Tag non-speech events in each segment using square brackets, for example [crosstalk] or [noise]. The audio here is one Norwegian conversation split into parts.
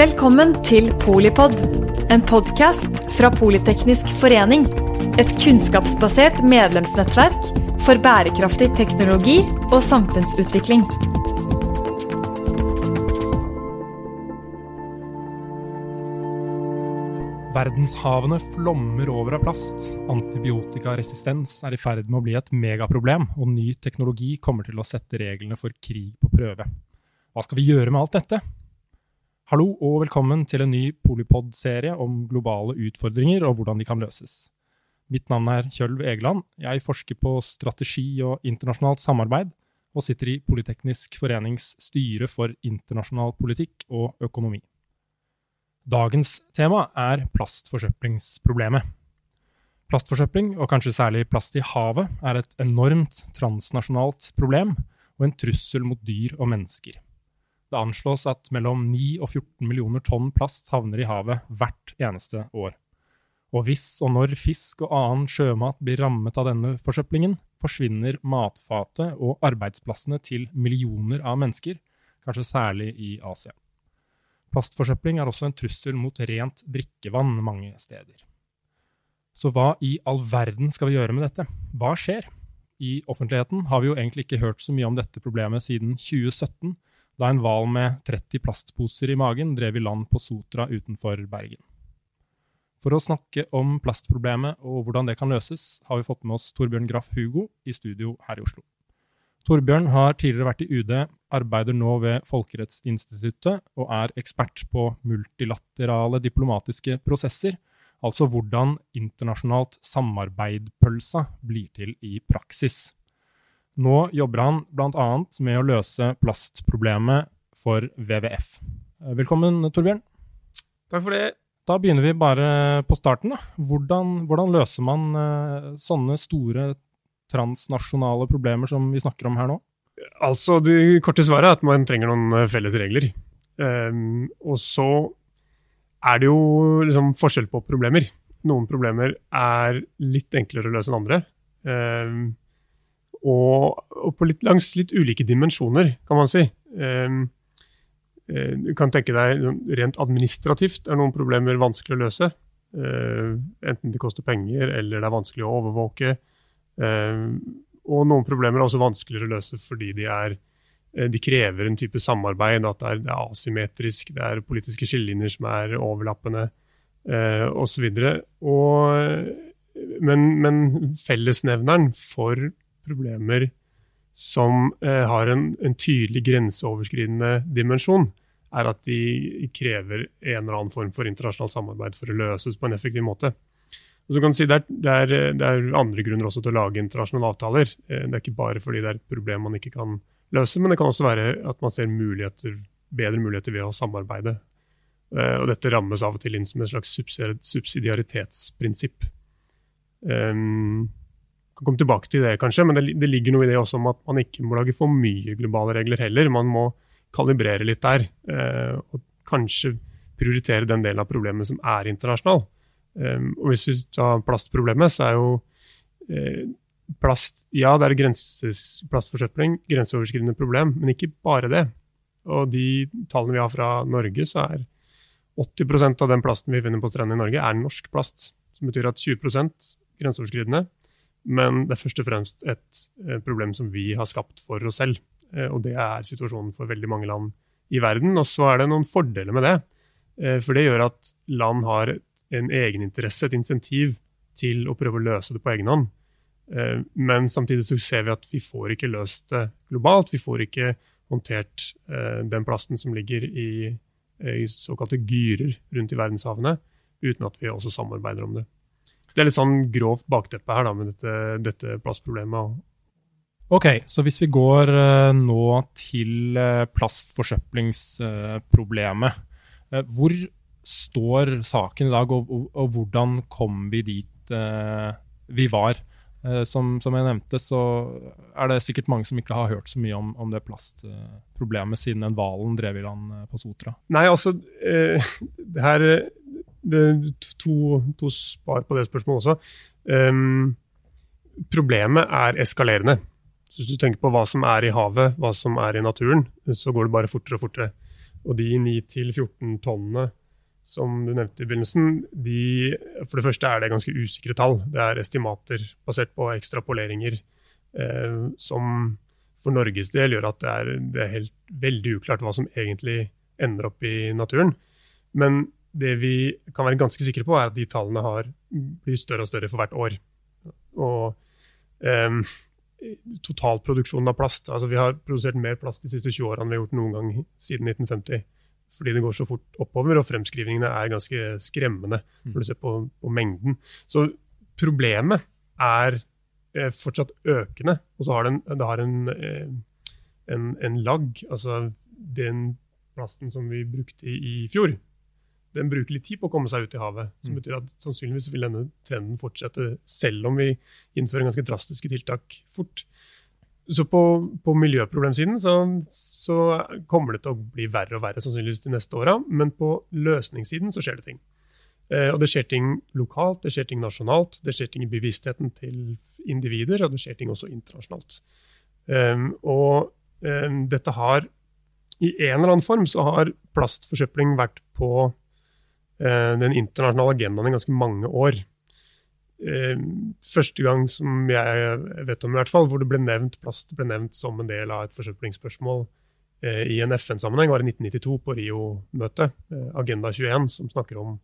Velkommen til Polipod, en podkast fra Politeknisk forening. Et kunnskapsbasert medlemsnettverk for bærekraftig teknologi og samfunnsutvikling. Verdenshavene flommer over av plast. Antibiotikaresistens er i ferd med å bli et megaproblem, og ny teknologi kommer til å sette reglene for krig på prøve. Hva skal vi gjøre med alt dette? Hallo og velkommen til en ny Polipod-serie om globale utfordringer og hvordan de kan løses. Mitt navn er Kjølv Egeland. Jeg forsker på strategi og internasjonalt samarbeid, og sitter i Politeknisk forenings styre for internasjonal politikk og økonomi. Dagens tema er plastforsøplingsproblemet. Plastforsøpling, og kanskje særlig plast i havet, er et enormt transnasjonalt problem og en trussel mot dyr og mennesker. Det anslås at mellom 9 og 14 millioner tonn plast havner i havet hvert eneste år. Og hvis og når fisk og annen sjømat blir rammet av denne forsøplingen, forsvinner matfatet og arbeidsplassene til millioner av mennesker, kanskje særlig i Asia. Plastforsøpling er også en trussel mot rent drikkevann mange steder. Så hva i all verden skal vi gjøre med dette? Hva skjer? I offentligheten har vi jo egentlig ikke hørt så mye om dette problemet siden 2017, da en hval med 30 plastposer i magen drev i land på Sotra utenfor Bergen. For å snakke om plastproblemet og hvordan det kan løses, har vi fått med oss Torbjørn Graff Hugo i studio her i Oslo. Torbjørn har tidligere vært i UD, arbeider nå ved Folkerettsinstituttet og er ekspert på multilaterale diplomatiske prosesser, altså hvordan internasjonalt samarbeidpølsa blir til i praksis. Nå jobber han bl.a. med å løse plastproblemet for WWF. Velkommen, Torbjørn. Takk for det. Da begynner vi bare på starten. Hvordan, hvordan løser man uh, sånne store transnasjonale problemer som vi snakker om her nå? Altså, Det korte svaret er at man trenger noen eh, felles regler. Um, og så er det jo liksom forskjell på problemer. Noen problemer er litt enklere å løse enn andre. Um, og, og, på litt, langs litt ulike dimensjoner, kan man si. Um, du kan tenke deg Rent administrativt er noen problemer vanskelig å løse. Uh, enten det koster penger eller det er vanskelig å overvåke. Uh, og noen problemer er også vanskeligere å løse fordi de, er, eh, de krever en type samarbeid. At det er, det er, asymmetrisk, det er politiske skillelinjer som er overlappende uh, osv. Men, men fellesnevneren for problemer som eh, har en, en, tydelig grenseoverskridende dimensjon, er at de krever en eller annen form for internasjonalt samarbeid for å løses på en effektiv måte. Og så kan du si det er, det, er, det er, andre grunner også til å lage internasjonale avtaler. Eh, det er ikke bare fordi det er et problem man ikke kan løse, men det kan også være at man ser muligheter, bedre muligheter ved å samarbeide. Eh, og dette rammes av og til inn som et slags subsidiaritetsprinsipp. Um, kan komme tilbake til det, kanskje, men det, det, ligger noe i det også om at man ikke må lage for mye globale regler heller. Man må kalibrere litt der, uh, og kanskje prioritere den delen av problemet som er internasjonal. Um, og hvis vi tar plastproblemet, så er jo eh, plast Ja, det er grenses, plastforsøpling, grenseoverskridende problem, men ikke bare det. Og de tallene vi har fra Norge, så er 80% av den plasten vi finner på strendene i Norge, er norsk plast. Som betyr at 20% grenseoverskridende. Men det er først og fremst et problem som vi har skapt for oss selv. Eh, og det er situasjonen for veldig mange land i verden. Og så er det noen fordeler med det. Eh, for det gjør at land har en egeninteresse, et insentiv, til å prøve å løse det på egen hånd. Eh, men samtidig så ser vi at vi får ikke løst det globalt. Vi får ikke håndtert den plasten som ligger i, i såkalte gyrer rundt i verdenshavene, uten at vi også samarbeider om det. Det er litt sånn grovt bakteppe her da, med dette, dette plastproblemet. Ok, så hvis vi går uh, nå til uh, plastforsøplingsproblemet, uh, hvor står saken i dag, og, og, og hvordan kom vi dit eh, vi var? Eh, som, som, jeg nevnte, så er det sikkert mange som ikke har hørt så mye om, om det plastproblemet siden den hvalen drev i land eh, på Sotra. Nei, altså eh, det her to, to, spar på det spørsmålet også. Um, problemet er eskalerende. Så hvis du tenker på hva som er i havet, hva som er i naturen, så går det bare fortere og fortere. Og de 9-14 tonnene som du nevnte i begynnelsen, de, for det første er det ganske usikre tall. Det er estimater basert på ekstrapoleringer eh, som for Norges del gjør at det er, det er helt, veldig uklart hva som egentlig ender opp i naturen. Men det vi kan være ganske sikre på, er at de tallene har, blir større og større for hvert år. Og um, totalproduksjonen av plast altså Vi har produsert mer plast de siste 20 årene enn vi har gjort noen gang siden 1950 fordi det går så fort oppover, og fremskrivningene er ganske skremmende når du ser på, på mengden. Så problemet er eh, fortsatt økende, og så har det det har en, eh, en, en lagg. Altså den plasten som vi brukte i, i fjor, den bruker litt tid på å komme seg ut i havet. Som betyr at sannsynligvis vil denne trenden fortsette, selv om vi innfører ganske drastiske tiltak fort. Så på, på miljøproblemsiden så, så, kommer det til å bli verre og verre sannsynligvis de neste åra, men på løsningssiden så skjer det ting. Eh, og det skjer ting lokalt, det skjer ting nasjonalt, det skjer ting i bevisstheten til individer, og det skjer ting også internasjonalt. Um, og um, dette har I en eller annen form så har plastforsøpling vært på den internasjonale agendaen i ganske mange år. Eh, første gang som jeg vet om, i hvert fall, hvor det ble nevnt plast ble nevnt som en del av et forsøplingsspørsmål eh, i en FN-sammenheng, var i 1992 på Rio-møtet. Eh, Agenda 21, som snakker om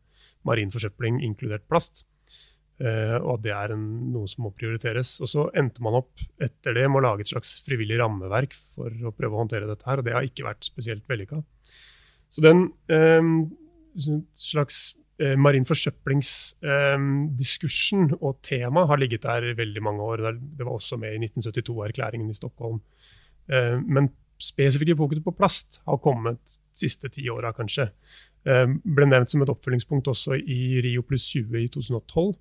marin forsøpling, inkludert plast. og at det er en, noe som må prioriteres. Og så endte man opp etter det med å lage et slags frivillig rammeverk for å prøve å håndtere dette her, og det har ikke vært spesielt vellykka. Så den slags eh, marin forsøplingsdiskursen eh, og tema har ligget der veldig mange år. Det var også med i 1972-erklæringen i Stockholm. Eh, men spesifikke fokus på plast har kommet de siste ti åra, kanskje. Ble nevnt som et oppfølgingspunkt også i Rio pluss 20 i 2012.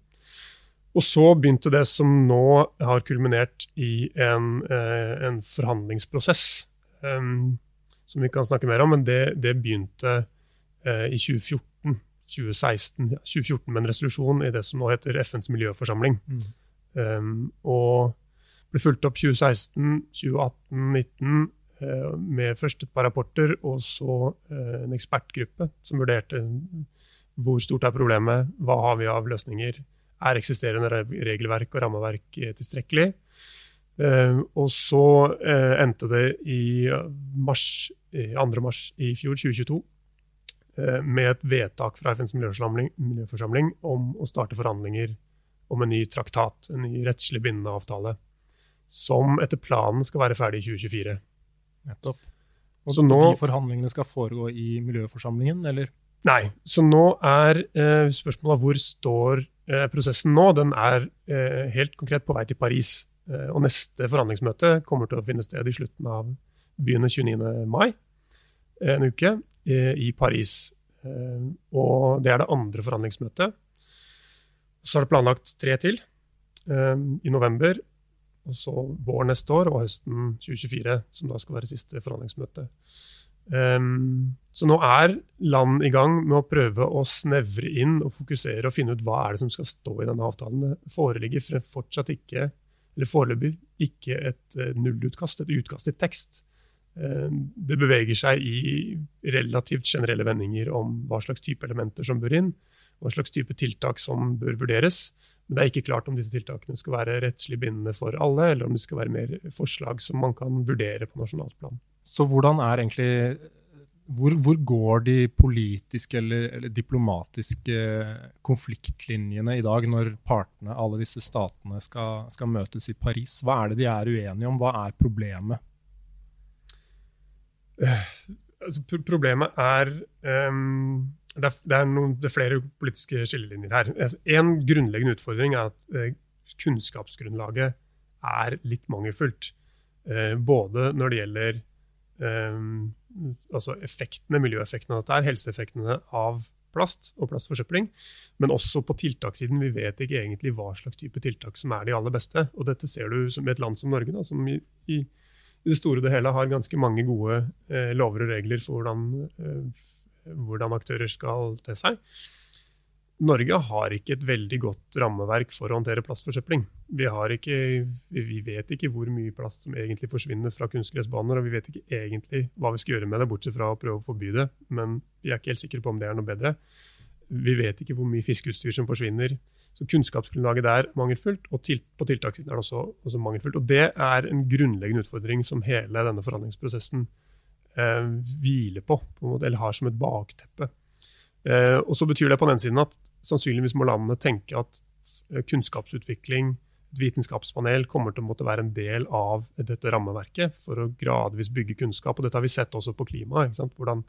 Og så begynte det som nå har kulminert i en, en forhandlingsprosess, som vi kan snakke mer om, men det, det begynte i 2014 2016, 2014 med en resolusjon i det som nå heter FNs miljøforsamling. Mm. Um, og ble fulgt opp 2016, 2018, 2019 uh, med først et par rapporter og så uh, en ekspertgruppe som vurderte hvor stort er problemet, hva har vi av løsninger, er eksisterende regelverk og rammeverk eh, tilstrekkelig? Uh, og så endte det i mars, 2. mars i fjor, 2022, Eh, med et vedtak fra FNs miljøforsamling om å starte forhandlinger om en ny traktat, en ny rettslig bindende avtale, som etter planen skal være ferdig i 2024. Nettopp. Og så nå, de forhandlingene skal foregå i miljøforsamlingen, eller? Nei. Så nå er eh, spørsmålet hvor står eh, prosessen nå? Den er eh, helt konkret på vei til Paris. Eh, og neste forhandlingsmøte kommer til å finne sted i slutten av begynnende 29. mai, en uke. Eh, i Paris. Eh, og det er det andre forhandlingsmøtet. Så er det planlagt tre til eh, i november, og så vår neste år og høsten 2024, som da skal være siste forhandlingsmøte. Så nå er land i gang med å prøve å snevre inn og fokusere og finne ut hva er det som skal stå i denne avtalen. Det foreligger fortsatt ikke, eller foreløpig ikke et nullutkast, et utkast til tekst. Eh, det beveger seg i relativt generelle vendinger om hva slags type elementer som bør inn, hva slags type tiltak som bør vurderes. Men det er ikke klart om disse tiltakene skal være rettslig bindende for alle, eller om det skal være mer forslag som man kan vurdere på nasjonalt plan. Så hvordan er egentlig hvor, hvor går de politiske eller, eller, diplomatiske konfliktlinjene i dag, når partene, alle disse statene, skal, skal møtes i Paris? Hva er det de er uenige om? Hva er problemet? Altså, Problemet er um, det, er, det, er noen, det er, flere politiske skillelinjer her. En grunnleggende utfordring er at uh, kunnskapsgrunnlaget er litt mangelfullt. Uh, både når det gjelder um, altså effektene, miljøeffektene av dette, er, helseeffektene av plast og plastforsøpling, men også på tiltakssiden. Vi vet ikke egentlig hva slags type tiltak som er de aller beste. Og dette ser du i et land som Norge, da, som i, i i det store og det hele har ganske mange gode eh, lover og regler for hvordan, eh, hvordan, aktører skal te seg. Norge har ikke et veldig godt rammeverk for å håndtere plastforsøpling. Vi, ikke, vi, vet ikke hvor mye plast som egentlig forsvinner fra kunstgressbaner, og vi vet ikke egentlig hva vi skal gjøre med det, bortsett fra å prøve å forby det. Men vi er ikke helt sikre på om det er noe bedre. Vi vet ikke hvor mye fiskeutstyr som forsvinner. Så kunnskapsgrunnlaget der er mangelfullt, og til, på tiltakssiden er det også, også, mangelfullt. Og det er en grunnleggende utfordring som hele denne forhandlingsprosessen eh, hviler på, på måte, eller har som et bakteppe. Eh, og så betyr det på den siden at sannsynligvis må landene tenke at eh, kunnskapsutvikling, et vitenskapspanel, kommer til å måtte være en del av dette rammeverket for å gradvis bygge kunnskap. Og dette har vi sett også på klima. Hvordan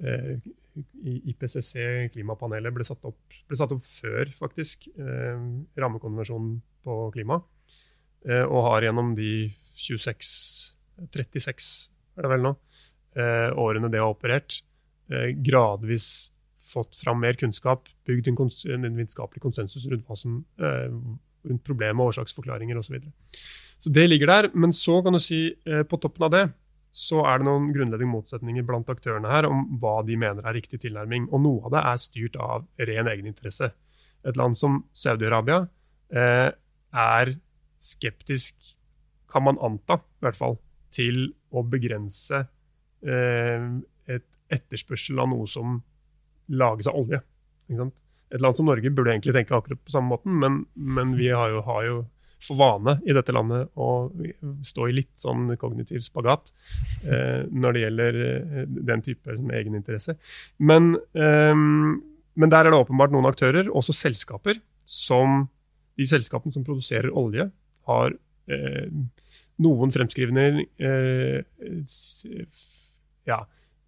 eh, IPCC, klimapanelet, ble satt opp, ble satt opp før faktisk eh, rammekonvensjonen på klima. Eh, og har gjennom de 26, 36 er det vel nå, eh, årene det har operert, gradvis fått fram mer kunnskap, bygd en, kons en vitenskapelig konsensus rundt, som, eh, rundt problemet, årsaksforklaringer osv. Så, så det ligger der. Men så kan du si, eh, på toppen av det, så er det noen grunnleggende motsetninger blant aktørene her om hva de mener er riktig tilnærming. Og noe av det er styrt av ren egeninteresse. Et land som Saudi-Arabia eh, er skeptisk, kan man anta, i hvert fall, til å begrense eh, et etterspørsel av noe som lages av olje. Et land som Norge burde egentlig tenke akkurat på samme måten, men, men vi har jo, har jo, for vane i dette landet å stå i litt sånn kognitiv spagat eh, når det gjelder eh, den type egeninteresse. Men, eh, men der er det åpenbart noen aktører, også selskaper, som de selskapene som produserer olje, har eh, noen fremskrivninger eh, ja,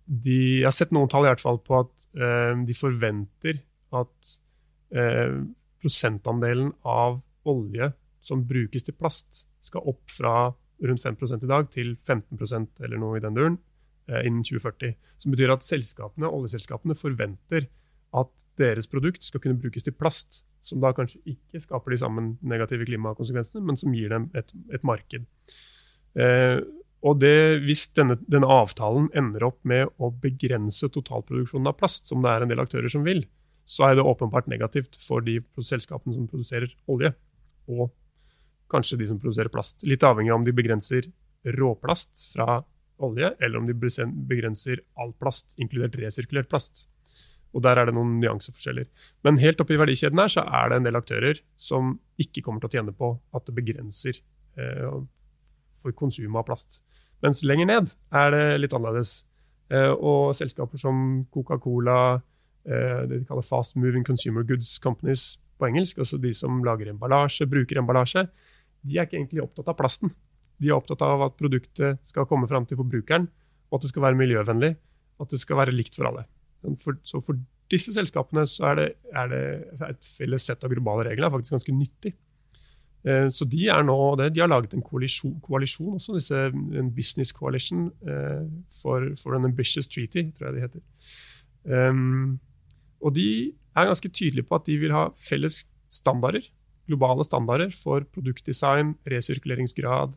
de, Jeg har sett noen tall i hvert fall på at eh, de forventer at prosentandelen av olje som brukes til plast, skal opp fra rundt 5 i dag til 15% eller noe i den duren eh, innen 2040. Som betyr at selskapene, oljeselskapene forventer at deres produkt skal kunne brukes til plast, som da kanskje ikke skaper de samme negative klimakonsekvensene, men som gir dem et, et marked. Eh, og det, Hvis denne, denne, avtalen ender opp med å begrense totalproduksjonen av plast, som det er en del aktører som vil, så er det åpenbart negativt for de selskapene som produserer olje, og kanskje de som produserer plast. Litt avhengig av om de begrenser råplast fra olje, eller om de begrenser all plast, inkludert resirkulert plast. Og Der er det noen nyanseforskjeller. Men helt oppe i verdikjeden her så er det en del aktører som ikke kommer til å tjene på at det begrenser eh, for konsum av plast. Mens lenger ned er det litt annerledes. Eh, og selskaper som Coca-Cola, eh, det de kaller Fast Moving Consumer Goods Companies på engelsk, altså de som lager emballasje, bruker emballasje, de er ikke egentlig opptatt av plasten. De er opptatt av at produktet skal komme fram til forbrukeren, og at det skal være miljøvennlig, at det skal være likt for alle. For, så for disse selskapene så er det, er det et felles sett av globale regler er faktisk ganske nyttig. Eh, så de, nå, de har laget en koalisjon, koalisjon også, disse, en business coalition eh, for, for, an ambitious treaty, tror jeg det heter. Um, og de er ganske tydelige på at de vil ha felles standarder, globale standarder for produktdesign, resirkuleringsgrad,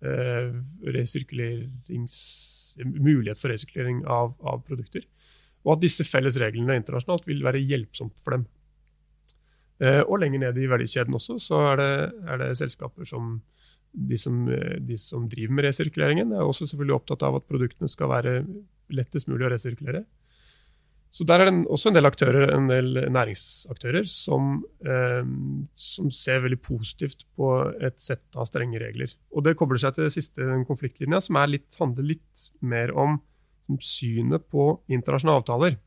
resirkulerings, mulighet for resirkulering av, av produkter. Og at disse felles reglene internasjonalt vil være hjelpsomt for dem. Eh, og lenger ned i verdikjeden også så er det, er det selskaper som de, som de, som driver med resirkuleringen, er også selvfølgelig opptatt av at produktene skal være lettest mulig å resirkulere. Så der er det også en del aktører, en del næringsaktører som, eh, som, ser veldig positivt på et sett av strenge regler. Og det kobler seg til det siste konfliktlinja, som litt, handler litt mer om synet på internasjonale avtaler.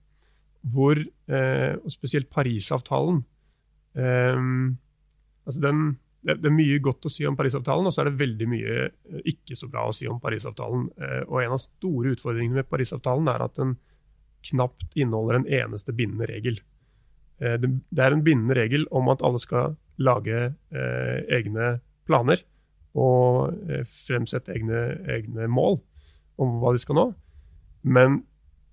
Hvor, eh, og spesielt Parisavtalen, eh, altså den, det, er mye godt å si om Parisavtalen, og så er det veldig mye eh, ikke så bra å si om Parisavtalen. Uh, og en av store utfordringene med Parisavtalen er at den knapt inneholder en eneste bindende regel. Uh, det, er en bindende regel om at alle skal lage uh, egne planer og fremsette egne, egne mål om hva de skal nå. Men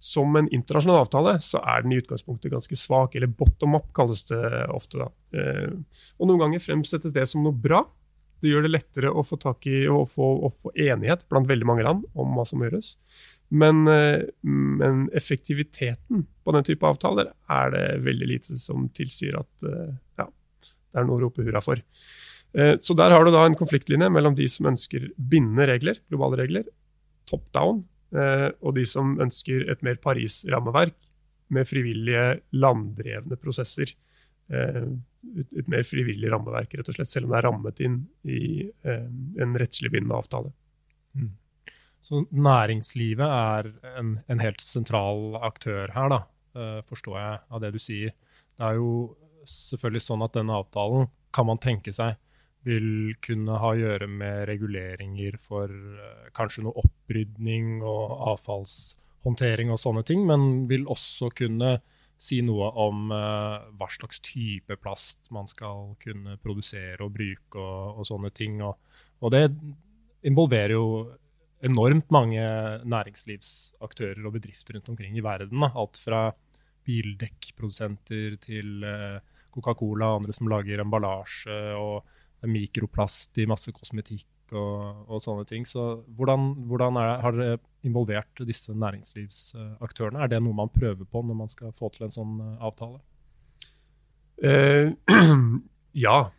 som en internasjonal avtale, så er den i utgangspunktet ganske svak. Eller bottom up, kalles det ofte. da. Eh, og Noen ganger fremsettes det som noe bra, Det gjør det lettere å få tak i og få, få enighet blant veldig mange land om hva som gjøres. Men, eh, men, effektiviteten på den type avtaler er det veldig lite som tilsier at eh, ja, det er noe å rope hurra for. Eh, så der har du da en konfliktlinje mellom de som ønsker bindende regler, globale regler, top down, og de som ønsker et mer Paris-rammeverk med frivillige, landdrevne prosesser. Et mer frivillig rammeverk, rett og slett, selv om det er rammet inn i en rettslig bindende avtale. Mm. Så næringslivet er en, en, helt sentral aktør her, da, uh, forstår jeg av det du sier. Det er jo selvfølgelig sånn at denne avtalen kan man tenke seg vil kunne ha å gjøre med reguleringer for uh, kanskje noe opprydning og avfallshåndtering og sånne ting, men vil også kunne si noe om uh, hva slags type plast man skal kunne produsere og bruke og, og sånne ting. Og, og det involverer jo enormt mange næringslivsaktører og bedrifter rundt omkring i verden. Da. Alt fra bildekkprodusenter til eh, Coca-Cola og andre som lager emballasje, og mikroplast i masse kosmetikk og, og sånne ting. Så hvordan, hvordan er, har dere involvert disse næringslivsaktørene? Er det noe man prøver på når man skal få til en sånn eh, avtale? Uh, [clears throat] ja.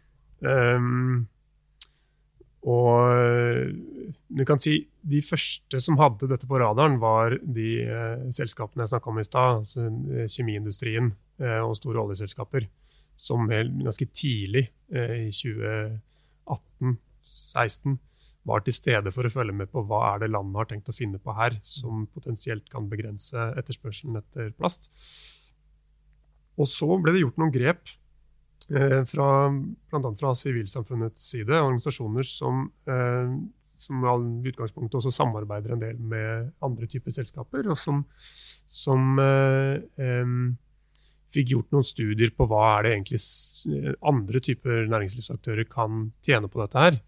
Um, og du kan si De første som hadde dette på radaren, var de eh, selskapene jeg snakka om i stad. Altså, eh, kjemiindustrien eh, og store oljeselskaper. Som ganske tidlig, eh, i 2018-16, var til stede for å følge med på hva er det landet har tenkt å finne på her som potensielt kan begrense etterspørselen etter plast. Og så ble det gjort noen grep eh, fra, bl.a. fra sivilsamfunnets side, organisasjoner som, eh, som i utgangspunktet også samarbeider en del med andre typer selskaper, og som, som eh, eh, fikk gjort noen studier på hva er det egentlig andre typer næringslivsaktører kan tjene på dette her.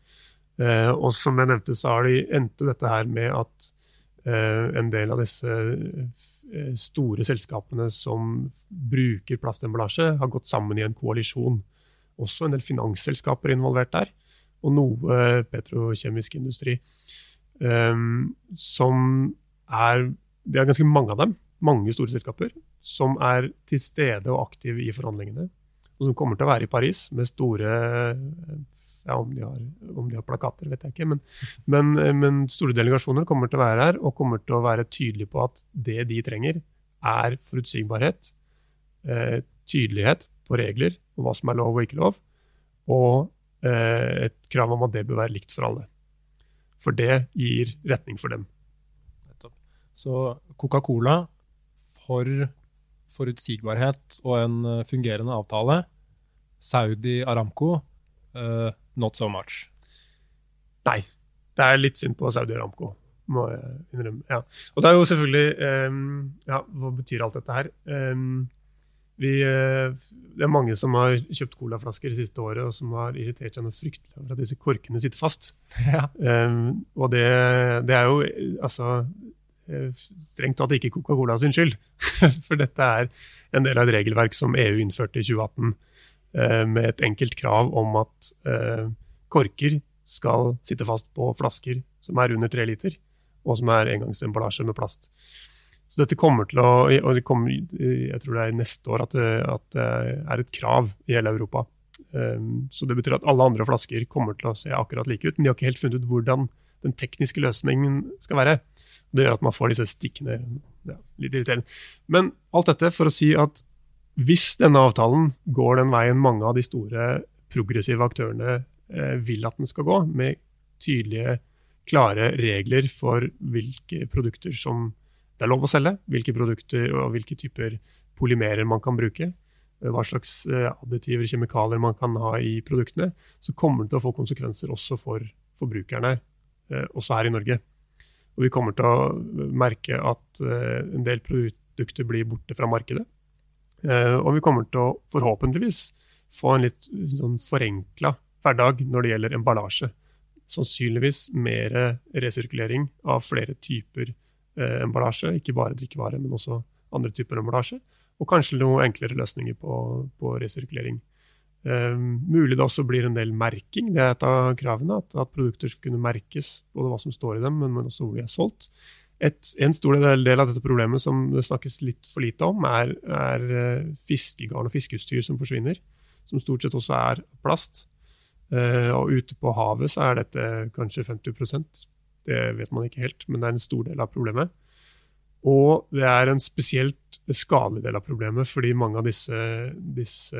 Eh, og som jeg nevnte, så har de endte dette her med at eh, en del av disse Eh, store selskapene som bruker plastemballasje, har gått sammen i en koalisjon. Også en del finansselskaper er involvert der, og noe petrokjemisk industri. Um, som er Det er ganske mange av dem, mange store selskaper, som er til stede og aktive i forhandlingene. Og som kommer til å være i Paris med store ja, om, de har, om de har plakater, vet jeg ikke. Men, [laughs] men, men, store delegasjoner kommer til å være her og kommer til å være tydelige på at det de trenger, er forutsigbarhet, eh, tydelighet på regler og hva som er lov og ikke lov, og eh, et krav om at det bør være likt for alle. For det gir retning for dem. Så Coca-Cola for forutsigbarhet og en eh, fungerende avtale. Saudi Aramco uh, not so much. Nei. Det er litt synd på Saudi Aramco, må jeg innrømme. Ja. Og det er jo selvfølgelig um, Ja, hva betyr alt dette her? Um, vi, uh, det er mange som har kjøpt colaflasker det siste året, og som har irritert seg noe fryktelig over at disse korkene sitter fast. [laughs] Ja. Um, og det, det, er jo altså strengt tatt ikke Coca-Cola sin skyld. [laughs] For dette er en del av et regelverk som EU innførte i 2018 Eh, med et enkelt krav om at eh, korker skal sitte fast på flasker som er under tre liter, og som er engangsemballasje med plast. Så dette kommer til å og kommer, Jeg tror det er neste år at det, at det er et krav i hele Europa. Så det betyr at alle andre flasker kommer til å se akkurat like ut, men de har ikke helt funnet ut hvordan den tekniske løsningen skal være. Det gjør at man får disse stikkene. Ja, litt irriterende. Men alt dette for å si at hvis denne avtalen går den veien mange av de store progressive aktørene eh, vil at den skal gå, med tydelige, klare regler for hvilke produkter som det er lov å selge, hvilke produkter og hvilke typer polymerer man kan bruke, eh, hva slags eh, additiver, kjemikalier man kan ha i produktene, så kommer det til å få konsekvenser også for forbrukerne, også her i Norge. Og vi kommer til å merke at en del produkter blir borte fra markedet. Eh, og vi kommer til å forhåpentligvis få en litt sånn forenkla hverdag når det gjelder emballasje. Sannsynligvis mer resirkulering av flere typer eh, emballasje, ikke bare drikkevare, men også andre typer emballasje. Og kanskje noen enklere løsninger på, på resirkulering. Um, mulig det også blir en del merking. Det er et av kravene. At, at, produkter skal kunne merkes, både hva som står i dem, men, men også hvor de er solgt. Et, en stor del, av dette problemet som det snakkes litt for lite om, er, er fiskegarn og fiskeutstyr som forsvinner. Som stort sett også er plast. Eh, og ute på havet så er dette kanskje 50% Det vet man ikke helt, men det er en stor del av problemet. Og det er en spesielt skadelig del av problemet, fordi mange av disse, disse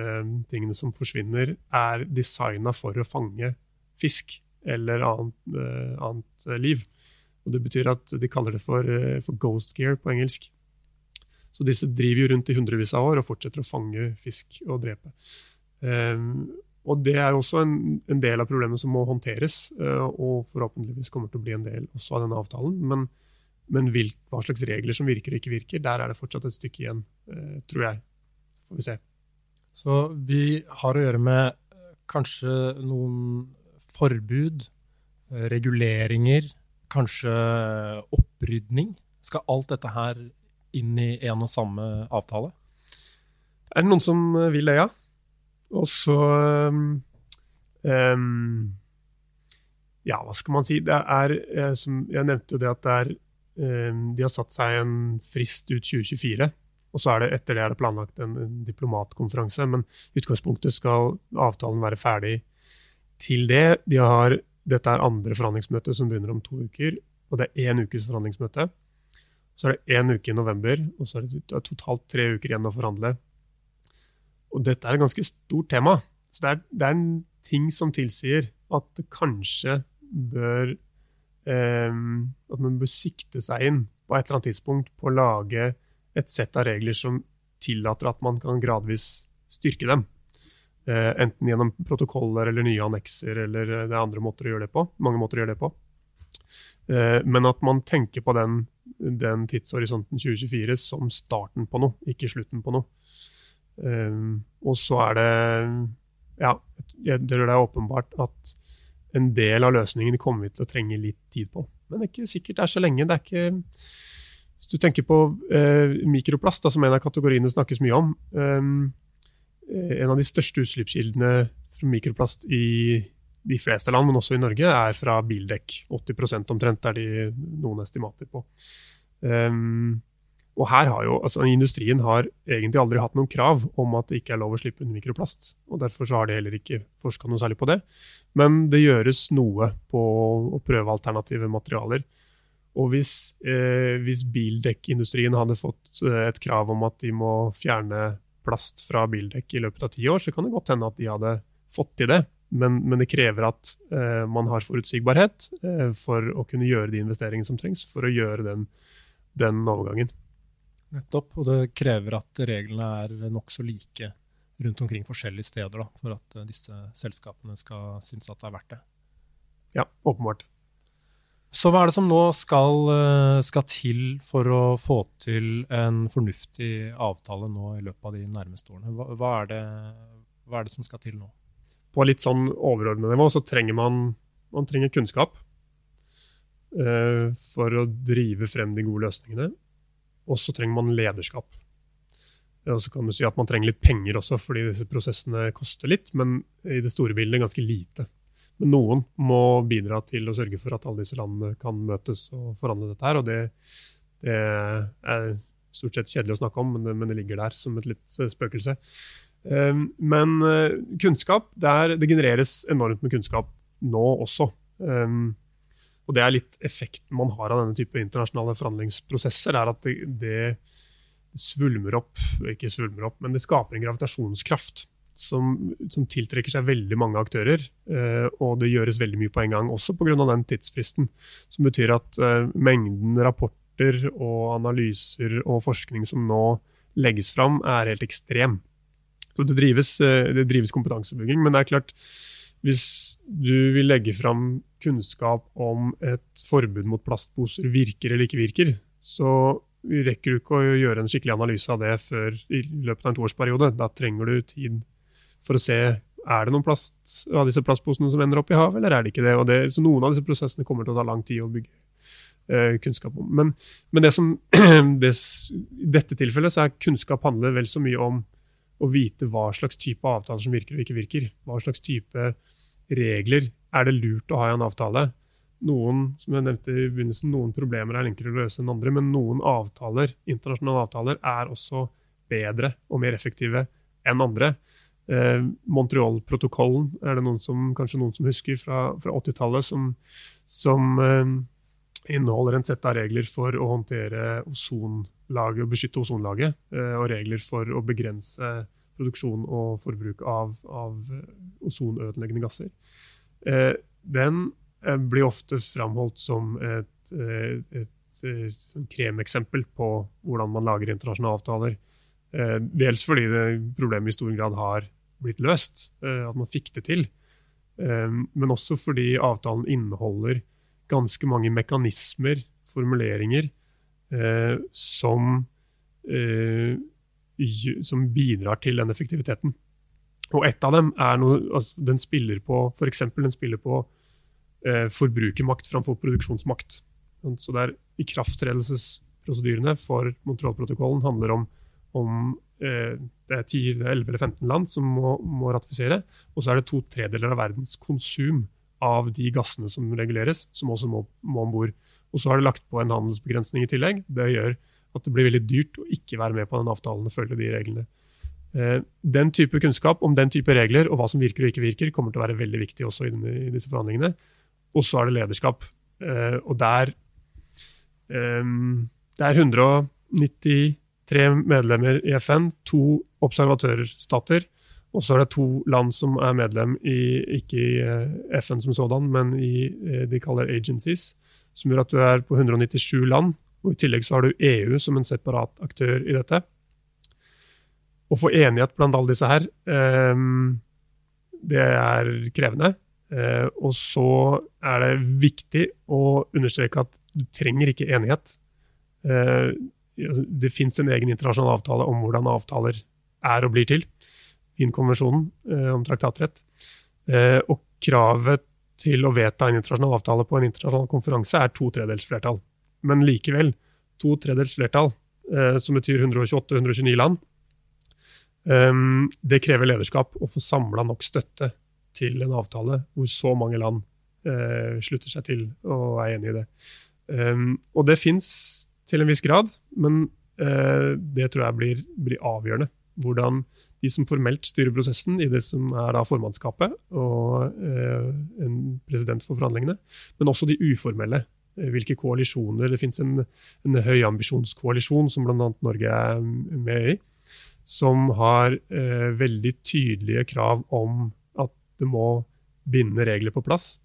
tingene som forsvinner, er designa for å fange fisk eller annet, uh, annet, liv. Og Det betyr at de kaller det for, for, ghost gear på engelsk. Så disse driver jo rundt i hundrevis av år og fortsetter å fange fisk og drepe. Um, og Det er også en, en, del av problemet som må håndteres, uh, og forhåpentligvis kommer til å bli en del også av denne avtalen. Men men hvilk, hva slags regler som virker og ikke virker, der er det fortsatt et stykke igjen, eh, tror jeg. Får vi se. Så vi har å gjøre med eh, kanskje noen forbud, eh, reguleringer, kanskje opprydning. Skal alt dette her inn i en og samme avtale? Er det noen som vil det, ja? Og så um, Ja, hva skal man si? Det er, som jeg nevnte, det at det er de har satt seg en frist ut 2024. Og så er det etter det er det planlagt en, en diplomatkonferanse. Men i utgangspunktet skal avtalen være ferdig til det. De har, dette er andre forhandlingsmøte som begynner om to uker. Og det er én ukes forhandlingsmøte. Så er det én uke i november, og så er det totalt tre uker igjen å forhandle. Og dette er et ganske stort tema. Så det er, det er en ting som tilsier at det kanskje bør Ehm, at man bør sikte seg inn på et eller annet tidspunkt på å lage et sett av regler som tillater at man kan gradvis styrke dem. Eh, enten gjennom protokoller eller nye annekser eller eh, det er andre måter å gjøre det på. Mange måter å gjøre det på. Eh, men at man tenker på den, den tidshorisonten 2024 som starten på noe, ikke slutten på noe. Ehm, og så er det Ja, det er åpenbart at en del av løsningen kommer vi til å trenge litt tid på. Men det er ikke sikkert det er så lenge. Det er ikke, hvis du tenker på eh, mikroplast, da, som en av kategoriene snakkes mye om eh, En av de største utslippskildene fra mikroplast i de fleste land, men også i Norge, er fra bildekk. 80% omtrent er de noen estimater på. Um, og her har jo, altså Industrien har egentlig aldri hatt noen krav om at det ikke er lov å slippe under mikroplast. og Derfor så har de heller ikke forska noe særlig på det. Men det gjøres noe på å prøve alternative materialer. Og hvis, eh, hvis bildekkindustrien hadde fått eh, et krav om at de må fjerne plast fra bildekk i løpet av ti år, så kan det godt hende at de hadde fått til det. Men, men det krever at eh, man har forutsigbarhet eh, for å kunne gjøre de investeringene som trengs for å gjøre den, den overgangen. Nettopp, og det krever at reglene er nokså like rundt omkring forskjellige steder da, for at eh, disse selskapene skal synes at det er verdt det. Ja, åpenbart. Så hva er det som nå skal, eh, skal, til for å få til en fornuftig avtale nå i løpet av de nærmeste årene? Hva, hva, er, det, hva er, det, som skal til nå? På litt sånn overordnet nivå så trenger man, man trenger kunnskap uh, for å drive frem de gode løsningene. Og så trenger man lederskap. Og så kan du si at man trenger litt penger også, fordi disse prosessene koster litt, men i det store bildet ganske lite. Men noen må bidra til å sørge for at alle disse landene kan møtes og forhandle dette her. Og det, det er stort sett kjedelig å snakke om, men det, men det ligger der som et litt spøkelse. Ehm, men eh, kunnskap, det, er, det genereres enormt med kunnskap nå også. Um, og det er litt effekten man har av denne type internasjonale forhandlingsprosesser, er at det, det svulmer opp, ikke svulmer opp, men det skaper en gravitasjonskraft som, som tiltrekker seg veldig mange aktører. Eh, og det gjøres veldig mye på en gang, også pga. den tidsfristen. Som betyr at eh, mengden rapporter og analyser og forskning som nå legges fram, er helt ekstrem. Så det drives, eh, det drives kompetansebygging, men det er klart hvis du vil legge fram kunnskap om et forbud mot plastposer virker eller ikke virker, så rekker du ikke å gjøre en skikkelig analyse av det før i løpet av en toårsperiode. Da trenger du tid for å se er det noen plast av disse plastposene som ender opp i havet, eller er det ikke det. det så Noen av disse prosessene kommer til å ta lang tid å bygge eh, kunnskap om. Men, men det som, [clears throat] i dette tilfellet så er kunnskap handler vel så mye om å vite hva slags type avtaler som virker og ikke virker. Hva slags type regler er det lurt å ha i en avtale. Noen som jeg nevnte i begynnelsen, noen problemer er enklere å løse enn andre, men noen avtaler, internasjonale avtaler er også bedre og mer effektive enn andre. Eh, Montreal-protokollen er det noen som, kanskje noen som husker fra, fra 80-tallet, som, som eh, inneholder en sett av regler for å håndtere ozonlaget og beskytte ozonlaget, eh, og regler for å begrense produksjon og forbruk av, av ozonødeleggende gasser. Eh, den eh, blir ofte framholdt som et, et, et kremeksempel på hvordan man lager internasjonale avtaler. Dels fordi problemet i stor grad har blitt løst, at man fikk det til. Men også fordi avtalen inneholder ganske mange mekanismer, formuleringer, eh, som, eh, som bidrar til den effektiviteten. Og ett av dem er noe altså, Den spiller på f.eks. den spiller på eh, forbrukermakt framfor produksjonsmakt. Så det er Ikrafttredelsesprosedyrene for Montreal-protokollen handler om, om eh, det er 10, 11 eller 15 land som må, må ratifisere. Og så er det to tredeler av verdens konsum av de gassene som reguleres, som også må, må om bord. Og så har det lagt på en handelsbegrensning i tillegg. Det gjør at det blir veldig dyrt å ikke være med på den avtalen og følge de reglene. Eh, den type kunnskap om den type regler og hva som virker og ikke virker, kommer til å være veldig viktig også i disse forhandlingene. Og så er det lederskap. Eh, og der eh, Det er 193 medlemmer i FN, to observatørstater. Og så er det to land som er medlem i ikke i eh, FN som sådan, men i eh, de kaller agencies, som gjør at du er på 197 land. Og I tillegg så har du EU som en separat aktør i dette. Å få enighet blant alle disse her, um, det er krevende. Og så er det viktig å understreke at du trenger ikke enighet. Uh, det fins en egen internasjonal avtale om hvordan avtaler er og blir til. Wien-konvensjonen eh, om traktatrett. Eh, og kravet til å vedta en internasjonal avtale på en internasjonal konferanse er to tredels flertall. Men likevel, to tredels flertall, eh, som betyr 128-129 land, det krever lederskap å få samla nok støtte til en avtale hvor så mange land slutter seg til og er enig i det. og det fins til en viss grad, men det tror jeg blir, blir avgjørende hvordan de som formelt styrer prosessen i det som er da formannskapet og eh, en president for forhandlingene, men også de uformelle. Eh, hvilke koalisjoner. Det finnes en, en høyambisjonskoalisjon som bl.a. Norge er med i, som har eh, veldig tydelige krav om at det må binde regler på plass.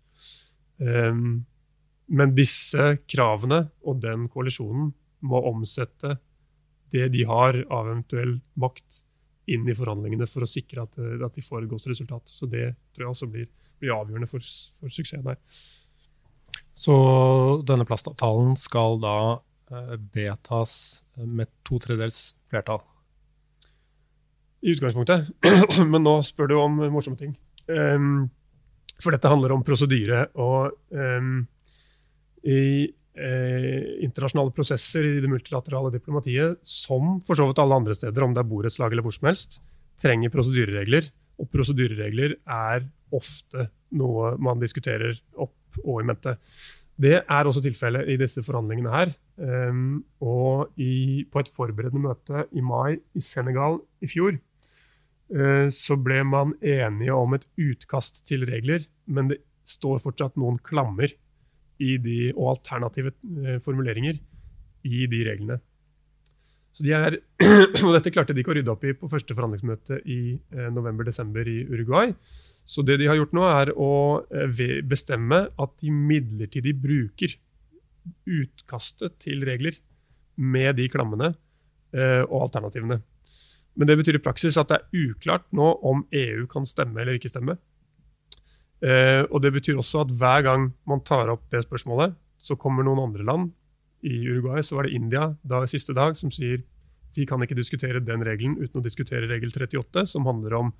Um, men disse kravene og den koalisjonen må omsette det de har av eventuell makt, inn i forhandlingene for å sikre at, eh, at de får et godt resultat. Så det tror jeg også blir, blir avgjørende for, for, suksessen her. Så denne plastavtalen skal da eh, vedtas med to tredjedels flertall? I utgangspunktet. [clears throat] Men nå spør du om morsomme ting. Um, for dette handler om prosedyre. Og um, i eh, internasjonale prosesser i det multilaterale diplomatiet, som for så vidt alle andre steder, om det er borettslag eller hvor som helst, trenger prosedyreregler. Og prosedyreregler er ofte noe man diskuterer opp og i mente. Det er også tilfellet i disse forhandlingene her. Um, og i, på et forberedende møte i mai i Senegal i fjor uh, så ble man enige om et utkast til regler, men det står fortsatt noen klammer de, og alternative eh, formuleringer i de reglene. De er, [clears throat] og Dette klarte de ikke å rydde opp i på første forhandlingsmøte i eh, november-desember i Uruguay. Så det de har gjort nå, er å eh, bestemme at de midlertidig bruker utkastet til regler med de klammene og alternativene. Men det betyr i praksis at det er uklart nå om EU kan stemme eller ikke stemme. Eh, og Det betyr også at hver gang man tar opp det spørsmålet, så kommer noen andre land. I Uruguay så var det India da, siste dag som sier vi kan ikke diskutere den regelen uten å diskutere regel 38, som handler om,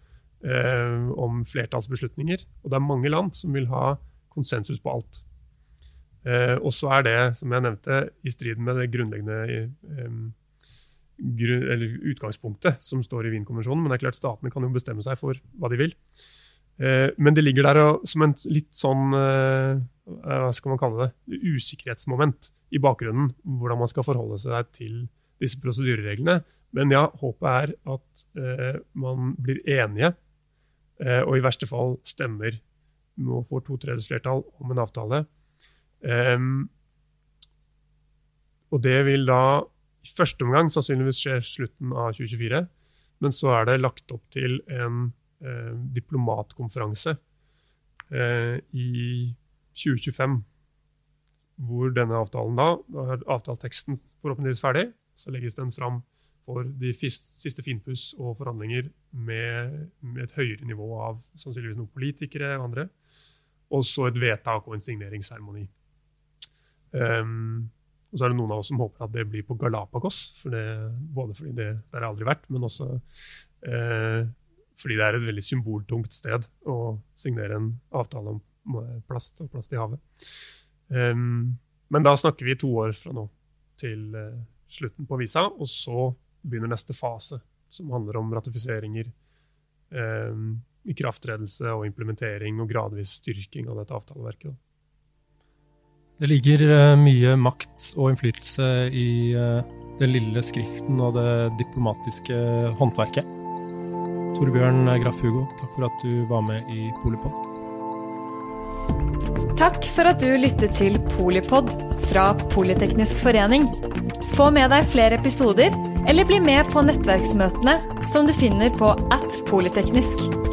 eh, om flertallsbeslutninger. Og det er mange land som vil ha konsensus på alt. Eh, og så er det, som jeg nevnte, i strid med det grunnleggende utgangspunktet som står i Wien-konvensjonen. Men det er klart statene kan jo bestemme seg for hva de vil. Eh, men det ligger der som en litt sånn eh, hva skal man kalle det, usikkerhetsmoment i bakgrunnen. Hvordan man skal forholde seg til disse prosedyrereglene. Men ja, håpet er at eh, man blir enige, og i verste fall stemmer med å få to tredjedels flertall om en avtale. Og det vil da i første omgang sannsynligvis skje slutten av 2024. Men så er det lagt opp til en eh, diplomatkonferanse eh, i 2025. Hvor denne avtalen da, da er avtaleteksten forhåpentligvis ferdig. Så legges den fram for de siste finpuss og forhandlinger med, med, et høyere nivå av sannsynligvis noen politikere og andre. Og så et vedtak og en signeringsseremoni. Um, og så er det noen av oss som håper at det blir på Galapagos. For det, både fordi det der har aldri vært, men også uh, fordi det er et veldig symboltungt sted å signere en avtale om plast og plast i havet. Um, men da snakker vi to år fra nå til uh, slutten på visa, og så begynner neste fase, som handler om ratifiseringer, um, ikrafttredelse og implementering og gradvis styrking av dette avtaleverket. Det ligger eh, mye makt og innflytelse i eh, den lille skriften og det diplomatiske håndverket. Torbjørn Graff Hugo, takk for at du var med i Polipod. Takk for at du lyttet til Polipod fra Politeknisk forening. Få med deg flere episoder eller bli med på nettverksmøtene som du finner på at polyteknisk.